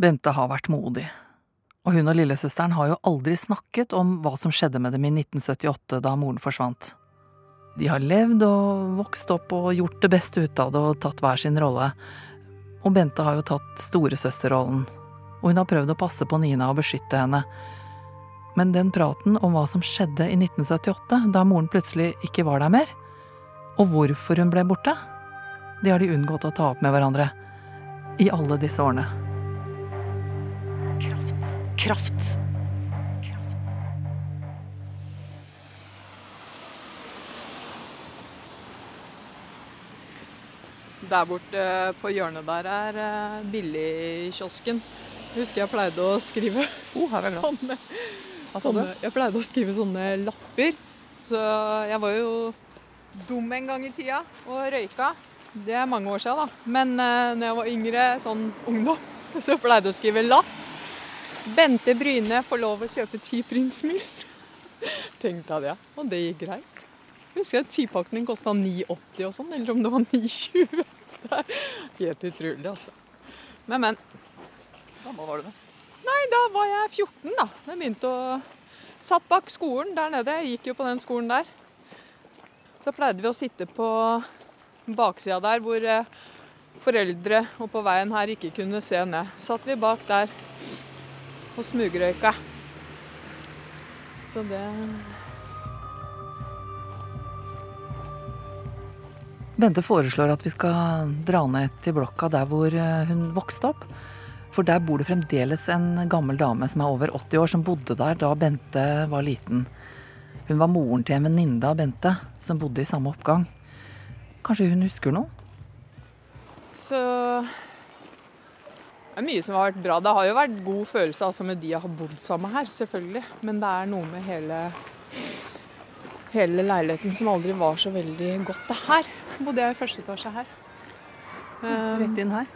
Bente har vært modig, og hun og lillesøsteren har jo aldri snakket om hva som skjedde med dem i 1978 da moren forsvant. De har levd og vokst opp og gjort det beste ut av det og tatt hver sin rolle, og Bente har jo tatt storesøsterrollen, og hun har prøvd å passe på Nina og beskytte henne. Men den praten om hva som skjedde i 1978, da moren plutselig ikke var der mer, og hvorfor hun ble borte, det har de unngått å ta opp med hverandre i alle disse årene. Kraft. Kraft. Der borte på hjørnet der er eh, billigkiosken. Husker jeg pleide å skrive Oh, er sånne, sånne? Jeg pleide å skrive sånne lapper. Så jeg var jo dum en gang i tida og røyka. Det er mange år siden, da. Men uh, når jeg var yngre, sånn ungdom, så pleide jeg å skrive lapp. Bente Bryne får lov å kjøpe ti prinsmil. Tenkte jeg det. Og det gikk greit. Jeg husker at tipakning kosta 9,80 og sånn, eller om det var 9,20. Det er helt utrolig, altså. Men, men. Gammel var du da? Nei, da var jeg 14, da. Jeg begynte å Satt bak skolen der nede. Jeg gikk jo på den skolen der. Så pleide vi å sitte på baksida der hvor eh, foreldre og på veien her ikke kunne se ned. Satt vi bak der og smugrøyka. Så det Bente foreslår at vi skal dra ned til blokka der hvor eh, hun vokste opp. For der bor det fremdeles en gammel dame som er over 80 år, som bodde der da Bente var liten. Hun var moren til en venninne av Bente, som bodde i samme oppgang. Kanskje hun husker noe? Så det er mye som har vært bra. Det har jo vært god følelse altså, med de jeg har bodd sammen her, selvfølgelig. Men det er noe med hele, hele leiligheten som aldri var så veldig godt. Det her bodde jeg i første etasje her. Eh, Rett inn her.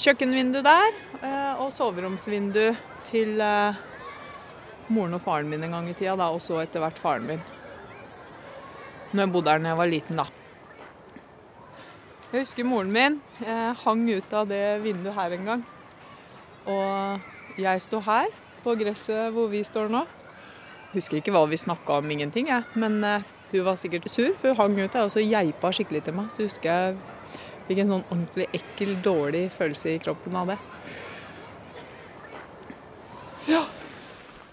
Kjøkkenvindu der, eh, og soveromsvindu til eh, moren og faren min en gang i tida, da, og så etter hvert faren min. Når jeg bodde her da jeg var liten, da. Jeg husker moren min eh, hang ut av det vinduet her en gang. Og jeg sto her, på gresset hvor vi står nå. Husker ikke hva vi snakka om, ingenting, jeg. Men eh, hun var sikkert sur, for hun hang ut der og så geipa skikkelig til meg. Så husker jeg fikk en sånn ordentlig ekkel, dårlig følelse i kroppen av det. Ja.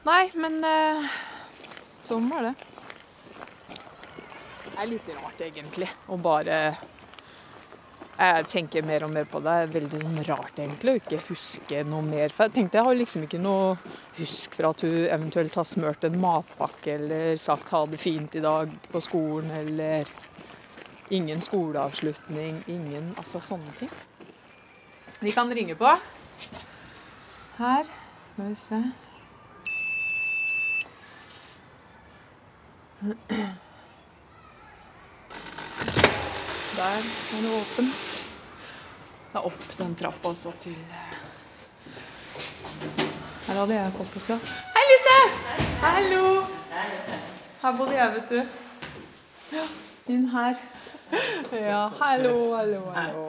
Nei, men eh, sånn var det. Det er litt rart, egentlig, å bare Jeg tenker mer og mer på det. Det er veldig sånn rart, egentlig, å ikke huske noe mer. For jeg tenkte jeg har liksom ikke noe husk fra at hun eventuelt har smurt en matpakke eller sagt ha det fint i dag på skolen, eller ingen skoleavslutning, ingen Altså sånne ting. Vi kan ringe på. Her. Skal vi se. Der er det åpent. Det er opp den trappa også til Her hadde jeg postkassa. Hei, Lise! Hallo! Her bodde jeg, vet du. Ja, inn her. Ja, hallo, hallo, hallo.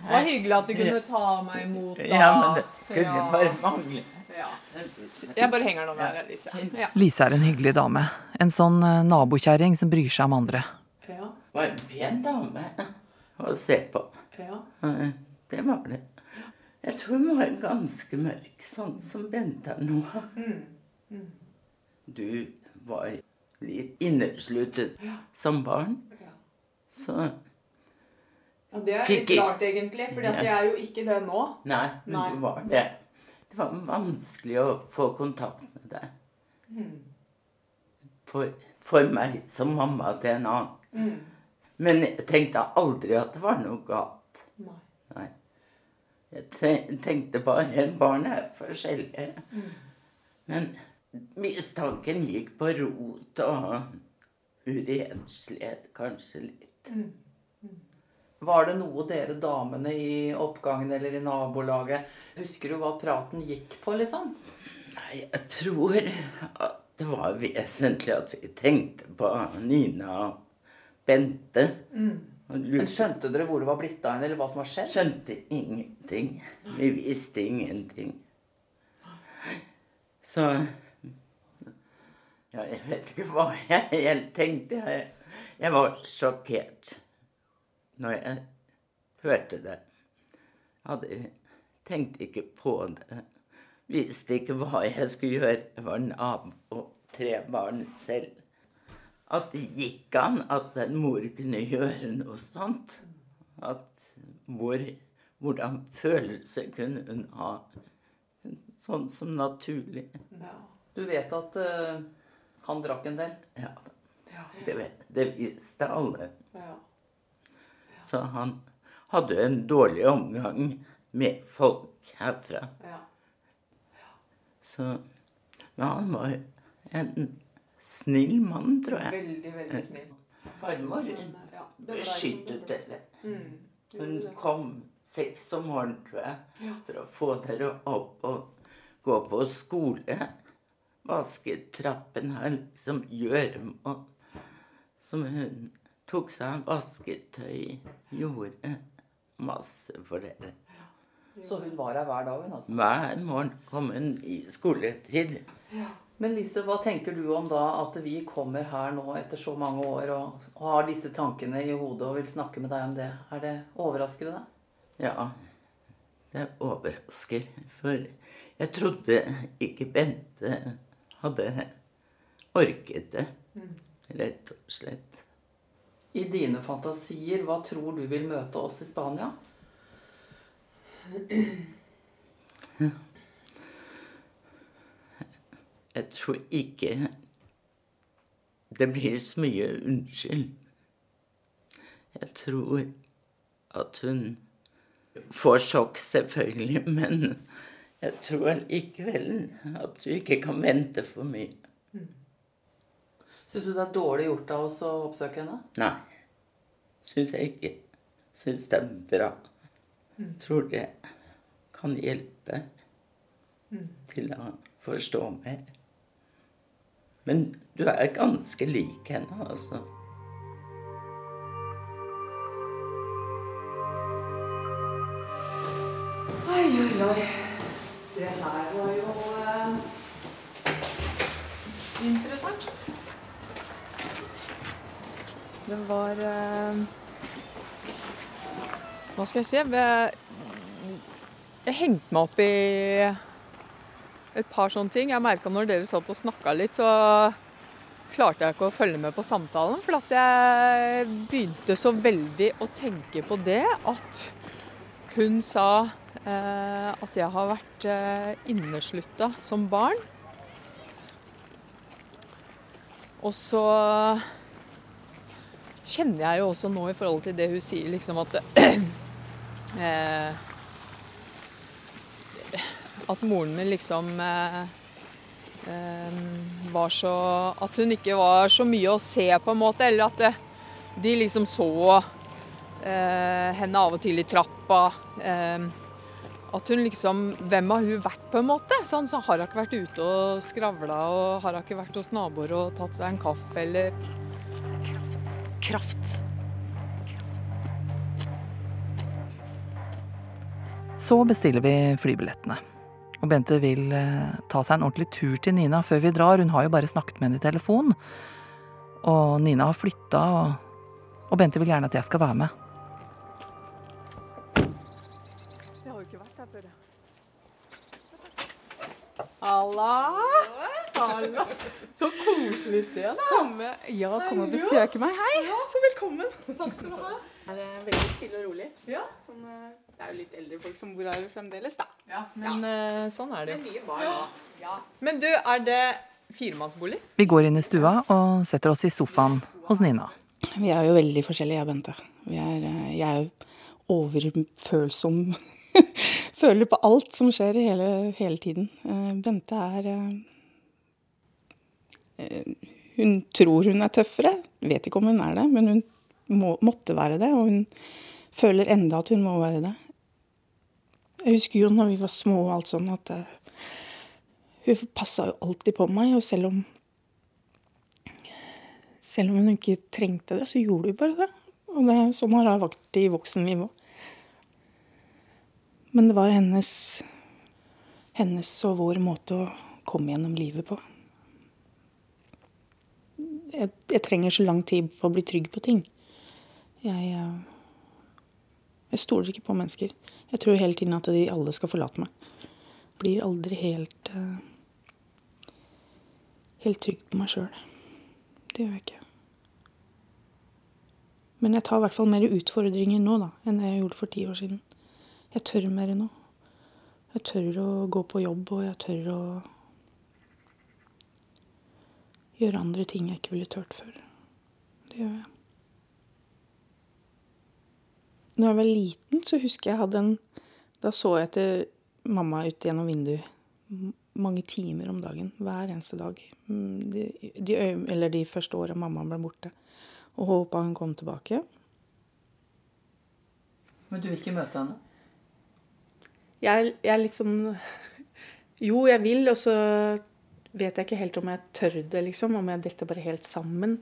Det var hyggelig at du kunne ta meg imot da. Ja, men det skulle Ja. bare mangle. Ja. Jeg bare henger nå der, Lise. Ja. Lise er en hyggelig dame. En sånn eh, nabokjerring som bryr seg om andre. Ja. Var en pen dame å se på. ja. Det var det. Jeg tror hun var ganske mørk, sånn som Bente er nå. Du var litt innesluttet som barn. Så Ja, det er litt rart, egentlig, for Ja. jeg er jo ikke det nå. Nei, men Nei. du var det. Det var vanskelig å få kontakt med deg. Mm. For, for meg som mamma til en annen. Mm. Men jeg tenkte aldri at det var noe galt. Nei. Nei. Jeg tenkte bare barn er forskjellige. Mm. Men mistanken gikk på rot og urenslighet kanskje litt. Var det noe dere damene i oppgangen eller i nabolaget Husker du hva praten gikk på, liksom? Nei, jeg tror at det var vesentlig at vi tenkte på Nina og Mm. Men skjønte dere hvor det var blitt av henne, eller hva som har skjedd? Skjønte ingenting. Vi visste ingenting. Så Ja, jeg vet ikke hva jeg helt tenkte. Jeg, jeg var sjokkert når jeg hørte det. Hadde tenkte ikke på det. Visste ikke hva jeg skulle gjøre. Jeg var nabo og tre barn selv. At det gikk an at en mor kunne gjøre noe sånt. At mor hvordan følelser kunne hun ha. Sånn som naturlig. Du vet at uh, han drakk en del? Ja, det, det visste alle. Så han hadde en dårlig omgang med folk herfra. Ja. Så Men han var en snill mann, tror jeg. Veldig, veldig snill. Farmor beskyttet dere. Hun kom seks om morgenen, tror jeg, for å få dere opp og gå på skole. Vaske trappen her, liksom gjøremål. Som hun tok seg av vasketøy, gjorde masse for dere. Så hun var her hver dag, altså? Hver morgen kom hun i skoletid. Men Lise, hva tenker du om da at vi kommer her nå etter så mange år og, har disse tankene i hodet og vil snakke med deg om det? Er det Overrasker det deg? Ja, det overrasker. For jeg trodde ikke Bente hadde orket det. Rett og slett. I dine fantasier, hva tror du vil møte oss i Spania? Jeg tror ikke det blir så mye unnskyld. Jeg tror at hun får sjokk, selvfølgelig, men jeg tror likevel at du ikke kan vente for mye. Syns du det er dårlig gjort av oss å oppsøke henne? Nei, syns jeg ikke. Syns det er bra. Tror det kan hjelpe til å forstå mer. Men du er ganske lik henne, altså. Oi, oi, oi. Det her var jo eh, interessant. Det var eh, Hva skal jeg si? Jeg, hengte meg opp i et par sånne ting. Jeg merka når dere satt og snakka litt, så klarte jeg ikke å følge med på samtalen. For at jeg begynte så veldig å tenke på det at hun sa eh, at jeg har vært eh, inneslutta som barn. Og så kjenner jeg jo også nå i forhold til det hun sier, liksom at eh, At moren min liksom eh, eh, var så At hun ikke var så mye å se, på en måte. Eller at det, de liksom så eh, henne av og til i trappa. Eh, at hun liksom Hvem har hun vært, på en måte? Sånn, så har hun ikke vært ute og skravla, og har hun ikke vært hos naboer og tatt seg en kaffe, eller Kraft. Så bestiller vi flybillettene. Og Bente vil eh, ta seg en ordentlig tur til Nina før vi drar. Hun har jo bare snakket med henne i telefon. Og Nina har flytta, og, og Bente vil gjerne at jeg skal være med. Jeg har jo ikke vært her før. Halla! Halla! Så koselig sted, da. Komme, ja, kom og besøke meg. Hei, så velkommen. Takk skal du ha. Det er veldig stille og rolig. Ja. Sånn, eh, det er jo litt eldre folk som bor her fremdeles, da. Ja, men ja. sånn er det Men jo. barn. Ja. Men du, er det firemannsbolig? Vi går inn i stua og setter oss i sofaen hos Nina. Vi er jo veldig forskjellige, jeg og Bente. Vi er, eh, jeg er jo overfølsom. Føler på alt som skjer hele, hele tiden. Eh, Bente er eh, eh, Hun tror hun er tøffere. Vet ikke om hun er det, men hun må, måtte være det. Og hun føler enda at hun må være det. Jeg husker jo når vi var små og alt sånn, at uh, hun passa jo alltid på meg. Og selv om selv om hun ikke trengte det, så gjorde hun bare det. Og det, sånn har det vært i voksenlivet òg. Men det var hennes, hennes og vår måte å komme gjennom livet på. Jeg, jeg trenger så lang tid på å bli trygg på ting. Jeg, eh, jeg stoler ikke på mennesker. Jeg tror hele tiden at de alle skal forlate meg. Blir aldri helt uh, helt trygg på meg sjøl. Det gjør jeg ikke. Men jeg tar i hvert fall mer utfordringer nå da, enn jeg gjorde for ti år siden. Jeg tør mer nå. Jeg tør å gå på jobb, og jeg tør å gjøre andre ting jeg ikke ville turt før. Det gjør jeg. Når jeg var liten, så husker jeg hadde en Da så jeg etter mamma ut gjennom vinduet mange timer om dagen. Hver eneste dag. Mm, de, de, eller de første åra mamma ble borte. Og håpa hun kom tilbake. Men du vil ikke møte henne? Jeg, jeg er litt sånn Jo, jeg vil, og så vet jeg ikke helt om jeg tør det, liksom. Om jeg detter bare helt sammen.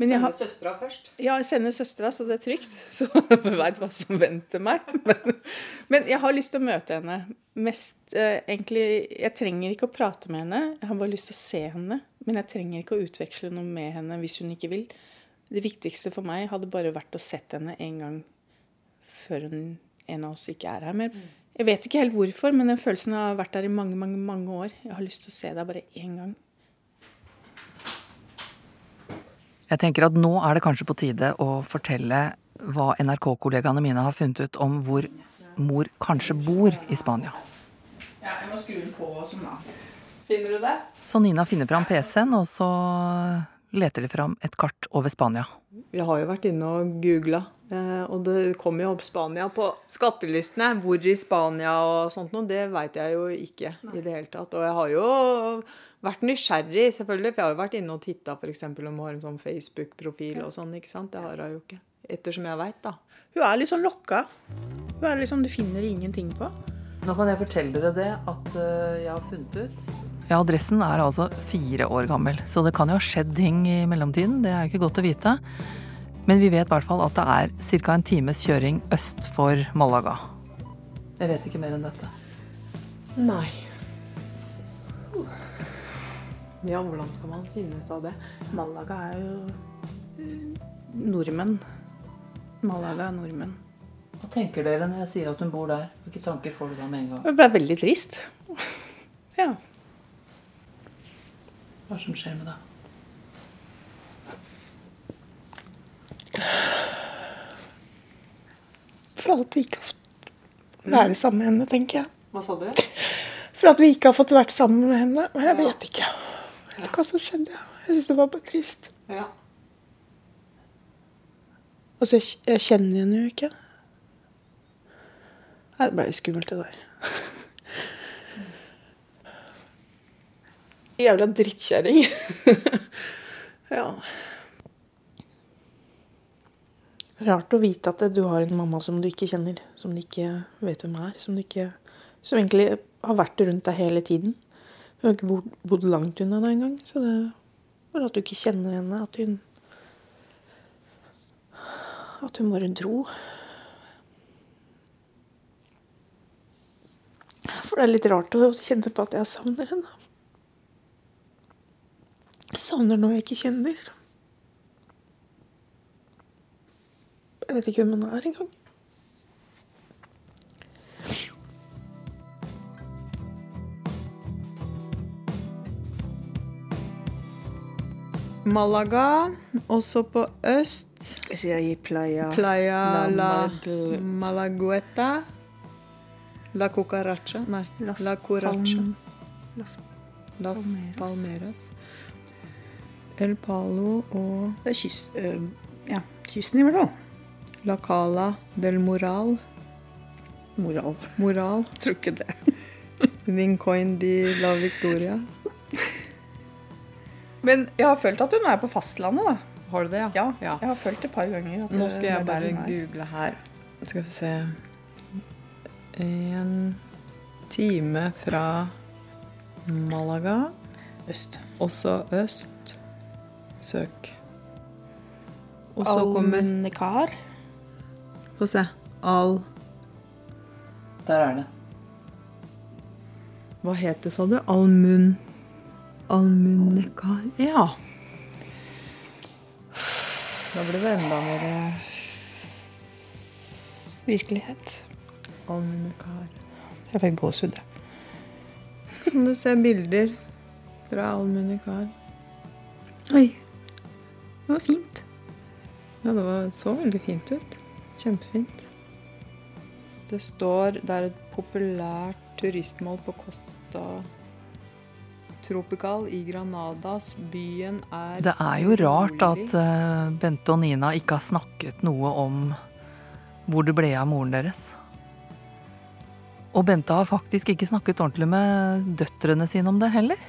Men Sende søstera først. ja, jeg sender søstera, så det er trygt. Så jeg veit hva som venter meg. Men, men jeg har lyst til å møte henne. Mest eh, egentlig Jeg trenger ikke å prate med henne, jeg har bare lyst til å se henne. Men jeg trenger ikke å utveksle noe med henne hvis hun ikke vil. Det viktigste for meg hadde bare vært å sett henne en gang før hun, en av oss ikke er her mer. Jeg vet ikke helt hvorfor, men den følelsen har vært der i mange, mange, mange år. Jeg har lyst til å se deg bare én gang. Jeg tenker at nå er det kanskje på tide å fortelle hva NRK-kollegaene mine har funnet ut om hvor mor kanskje bor i Spania. Ja, jeg må skru den på sånn, da. Finner du det? Så Nina finner fram PC-en, og så leter de fram et kart over Spania. Jeg har jo vært inne og googla, eh, og det kommer jo opp Spania på skattelistene. Hvor i Spania og sånt noe, det veit jeg jo ikke i det hele tatt. Og jeg har jo vært nysgjerrig, selvfølgelig, for jeg har jo vært inne og titta f.eks. om hun har en sånn Facebook-profil og sånn, ikke sant. Det har hun jo ikke. Ettersom jeg veit, da. Hun er litt sånn lokka. Hun er liksom, Du finner ingenting på. Nå kan jeg fortelle dere det at øh, jeg har funnet ut Ja, adressen er altså fire år gammel, så det kan jo ha skjedd ting i mellomtiden. Det er jo ikke godt å vite. Men vi vet i hvert fall at det er ca. en times kjøring øst for Malaga. Jeg vet ikke mer enn dette. Nei. Ja, hvordan skal man finne ut av det? Malaga er jo eh, nordmenn. Malaga er nordmenn. Hva tenker dere når jeg sier at hun bor der? Hvilke tanker får du da med en gang? Det ble veldig trist. Ja. Hva som skjer med deg? For at vi ikke har fått være sammen med henne, tenker jeg. Hva sa du? For at vi ikke har fått vært sammen med henne. Jeg vet ikke. Vet hva som skjedde. Jeg syns det var bare trist. Ja. Altså, jeg, jeg kjenner henne jo ikke. Det ble skummelt, det der. Jævla drittkjerring. ja. Rart å vite at du har en mamma som du ikke kjenner, som du ikke vet hvem er. Som, du ikke, som egentlig har vært rundt deg hele tiden. Hun har ikke bodd, bodd langt unna deg engang. Så det bare at du ikke kjenner henne, at hun At hun bare dro. For det er litt rart å kjenne på at jeg savner henne. Jeg savner noe jeg ikke kjenner. Jeg vet ikke hvem hun er engang. Malaga, også på øst. Playa Playa la la Malagueta. La Cucaracha. Nei, Las La Curacha. Las Las Palmeras. Palmeras. El Palo og Det er kyst, øh, ja, kysten i hvert fall. La Cala del Moral. Moral. Moral. Tror ikke det. Vincoin de la Victoria. Men jeg har følt at hun er på fastlandet, da. Har du det, ja? Ja, Ja. jeg har følt det et par ganger. At Nå skal jeg bare google her. Skal vi se En time fra Malaga. Øst. Også øst. Søk. Og så kommer Alnekar. Få se. Al... Der er det. Hva het det, sa du? Almun... Almunekar Ja. Da ble det enda mer eh, Virkelighet. almunekar. Jeg fikk gåsehud. jeg. Kan du se bilder fra almunekar? Oi. Det var fint. Ja, det var, så veldig fint ut. Kjempefint. Det står Det er et populært turistmål på Costa Tropical i Granadas. Byen er Det er jo rart at eh, Bente og Nina ikke har snakket noe om hvor det ble av moren deres. Og Bente har faktisk ikke snakket ordentlig med døtrene sine om det heller.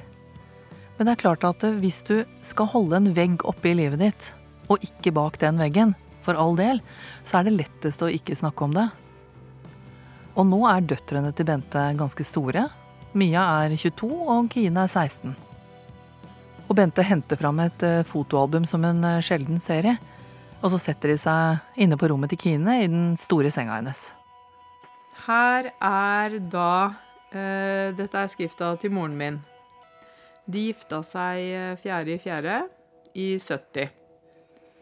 Men det er klart at eh, hvis du skal holde en vegg oppe i livet ditt, og ikke bak den veggen, for all del, så er det lettest å ikke snakke om det. Og nå er døtrene til Bente ganske store. Mia er 22, og Kine er 16. Og Bente henter fram et eh, fotoalbum som hun eh, sjelden ser i. Og så setter de seg inne på rommet til Kine i den store senga hennes. Her er da uh, Dette er skrifta til moren min. De gifta seg eh, fjerde i fjerde i 70.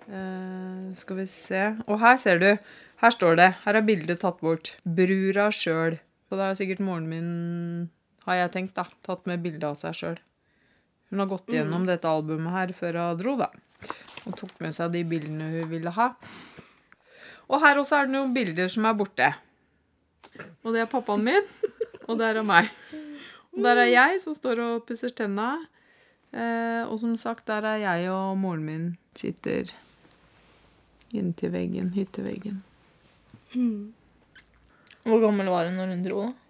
Uh, skal vi se Og her ser du. Her står det. Her er bildet tatt bort. Brura sjøl. Så det er sikkert moren min, har jeg tenkt, da, tatt med bilde av seg sjøl. Hun har gått gjennom dette albumet her før hun dro, da. Og tok med seg de bildene hun ville ha. Og her også er det noen bilder som er borte. Og det er pappaen min, og der er meg. Og der er jeg som står og pusser tenna. Eh, og som sagt, der er jeg og moren min sitter inntil veggen, hytteveggen. Hvor gammel var hun når hun dro, da?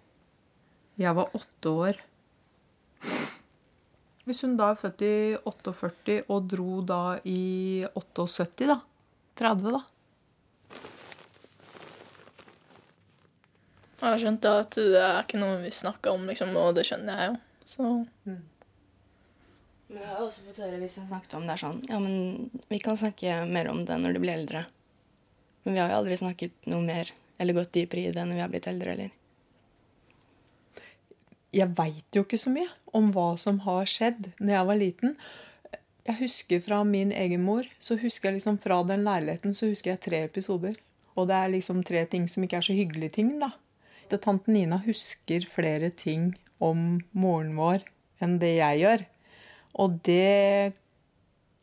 Jeg var åtte år. Hvis hun da er født i 48 og dro da i 78, da. 30, da. Jeg har skjønt at det er ikke noe vi snakker om, liksom, og det skjønner jeg jo. Så Men jeg har også fått høre hvis vi snakket om det er sånn Ja, men vi kan snakke mer om det når du blir eldre. Men vi har jo aldri snakket noe mer eller gått dypere i det når vi har blitt eldre, eller? Jeg veit jo ikke så mye om hva som har skjedd når jeg var liten. Jeg husker fra min egen mor, så husker jeg liksom fra den leiligheten så husker jeg tre episoder. Og det er liksom tre ting som ikke er så hyggelige ting, da. Tante Nina husker flere ting om moren vår enn det jeg gjør. Og det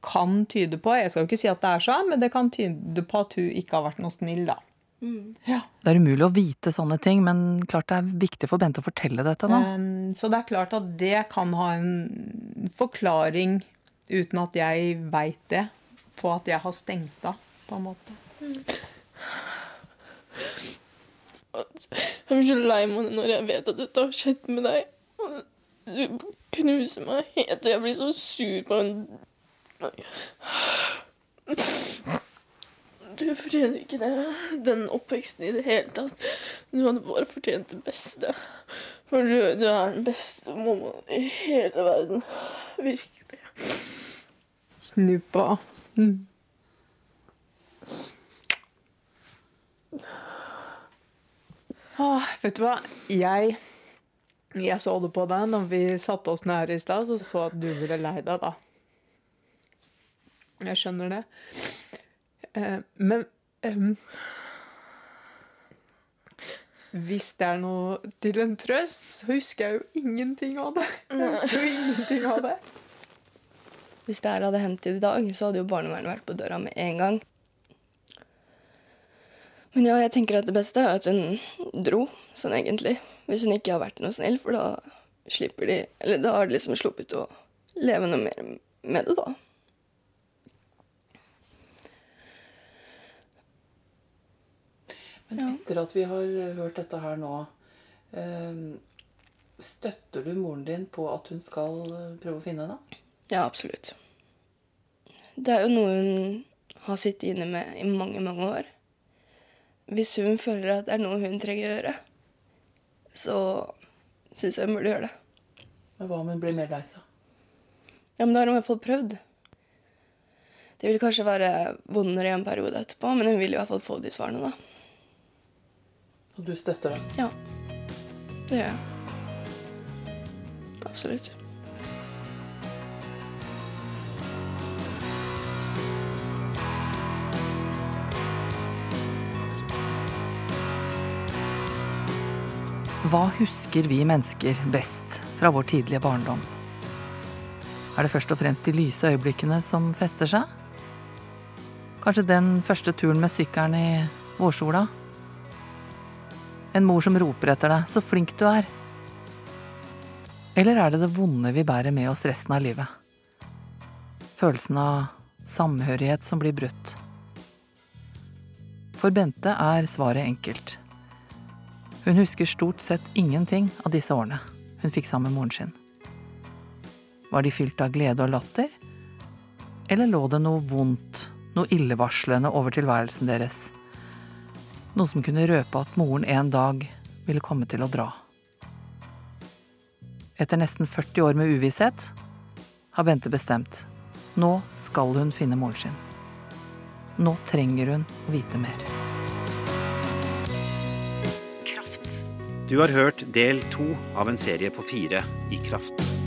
kan tyde på Jeg skal jo ikke si at det er sånn, men det kan tyde på at hun ikke har vært noe snill, da. Ja. Det er umulig å vite sånne ting, men klart det er viktig for Bente å fortelle dette, nå. Um, så det er klart at det kan ha en forklaring, uten at jeg veit det, på at jeg har stengt av, på en måte. Jeg blir så lei meg når jeg vet at dette har skjedd med deg. Du knuser meg helt, og jeg blir så sur på en Du fortjener ikke det. Den oppveksten i det hele tatt. Du hadde bare fortjent det beste. For du, du er den beste mammaen i hele verden. Virkelig. Snuppa. Mm. Ah, vet du hva? Jeg, jeg så det på deg når vi satte oss ned her i stad, så så at du ble lei deg, da. Jeg skjønner det. Eh, men um, Hvis det er noe til en trøst, så husker jeg jo ingenting av det. Jeg husker jo ingenting av det. Hvis det her hadde hendt i dag, så hadde jo barnevernet vært på døra med en gang. Men ja, jeg tenker at det beste er at hun dro, sånn egentlig. Hvis hun ikke har vært noe snill, for da slipper de Eller da har de liksom sluppet å leve noe mer med det, da. Men etter at vi har hørt dette her nå, eh, støtter du moren din på at hun skal eh, prøve å finne henne? Ja, absolutt. Det er jo noe hun har sittet inne med i mange, mange år. Hvis hun føler at det er noe hun trenger å gjøre, så syns jeg hun burde gjøre det. Men hva om hun blir mer lei seg? Ja, men da har hun i hvert fall prøvd. Det vil kanskje være vondere i en periode etterpå, men hun vil i hvert fall få de svarene, da. Og du støtter det? Ja. Det gjør jeg. Absolutt. Hva husker vi mennesker best fra vår tidlige barndom? Er det først og fremst de lyse øyeblikkene som fester seg? Kanskje den første turen med sykkelen i vårsola? En mor som roper etter deg 'så flink du er'? Eller er det det vonde vi bærer med oss resten av livet? Følelsen av samhørighet som blir brutt. For Bente er svaret enkelt. Hun husker stort sett ingenting av disse årene hun fikk sammen med moren sin. Var de fylt av glede og latter? Eller lå det noe vondt, noe illevarslende over tilværelsen deres? Noe som kunne røpe at moren en dag ville komme til å dra. Etter nesten 40 år med uvisshet har Bente bestemt. Nå skal hun finne moren sin. Nå trenger hun å vite mer. Du har hørt del to av en serie på fire i Kraft.